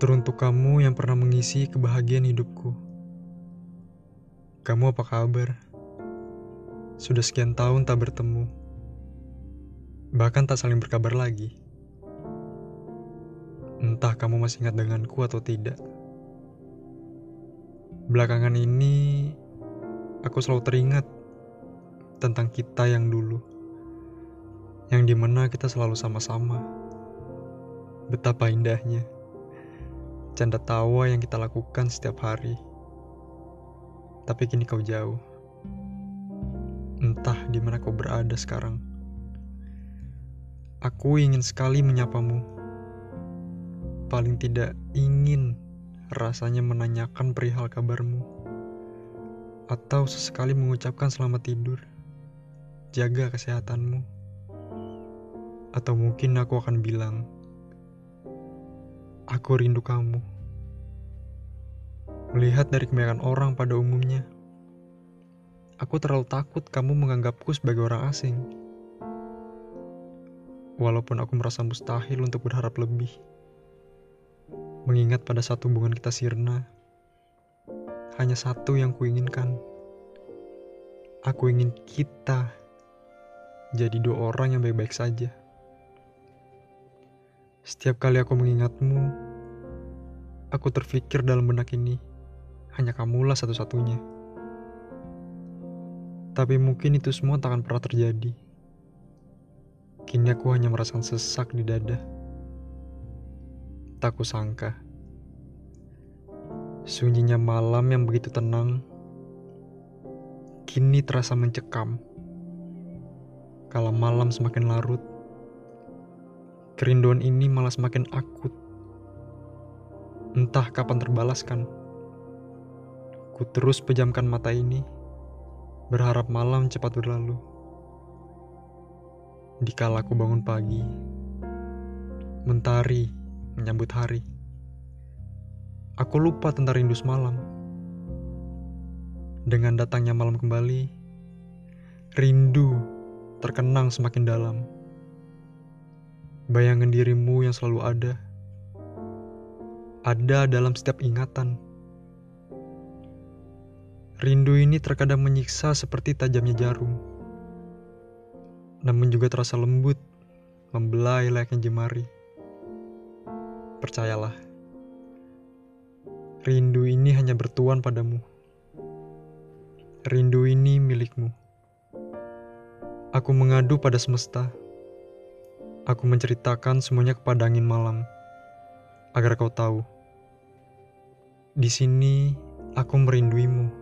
Teruntuk kamu yang pernah mengisi kebahagiaan hidupku. Kamu apa kabar? Sudah sekian tahun tak bertemu. Bahkan tak saling berkabar lagi. Entah kamu masih ingat denganku atau tidak. Belakangan ini, aku selalu teringat tentang kita yang dulu. Yang di mana kita selalu sama-sama. Betapa indahnya. Canda tawa yang kita lakukan setiap hari. Tapi kini kau jauh. Entah di mana kau berada sekarang. Aku ingin sekali menyapamu. Paling tidak ingin rasanya menanyakan perihal kabarmu. Atau sesekali mengucapkan selamat tidur. Jaga kesehatanmu. Atau mungkin aku akan bilang, aku rindu kamu. Melihat dari kebanyakan orang pada umumnya, Aku terlalu takut kamu menganggapku sebagai orang asing. Walaupun aku merasa mustahil untuk berharap lebih. Mengingat pada satu hubungan kita sirna, hanya satu yang kuinginkan. Aku ingin kita jadi dua orang yang baik-baik saja. Setiap kali aku mengingatmu, aku terpikir dalam benak ini, hanya kamulah satu-satunya. Tapi mungkin itu semua tak akan pernah terjadi. Kini aku hanya merasakan sesak di dada. Tak kusangka. Sunyinya malam yang begitu tenang, kini terasa mencekam. Kalau malam semakin larut, kerinduan ini malah semakin akut. Entah kapan terbalaskan. Ku terus pejamkan mata ini berharap malam cepat berlalu. Dikala aku bangun pagi, mentari menyambut hari. Aku lupa tentang rindu semalam. Dengan datangnya malam kembali, rindu terkenang semakin dalam. Bayangan dirimu yang selalu ada, ada dalam setiap ingatan Rindu ini terkadang menyiksa seperti tajamnya jarum. Namun juga terasa lembut, membelai layaknya jemari. Percayalah, rindu ini hanya bertuan padamu. Rindu ini milikmu. Aku mengadu pada semesta. Aku menceritakan semuanya kepada angin malam, agar kau tahu. Di sini aku merinduimu.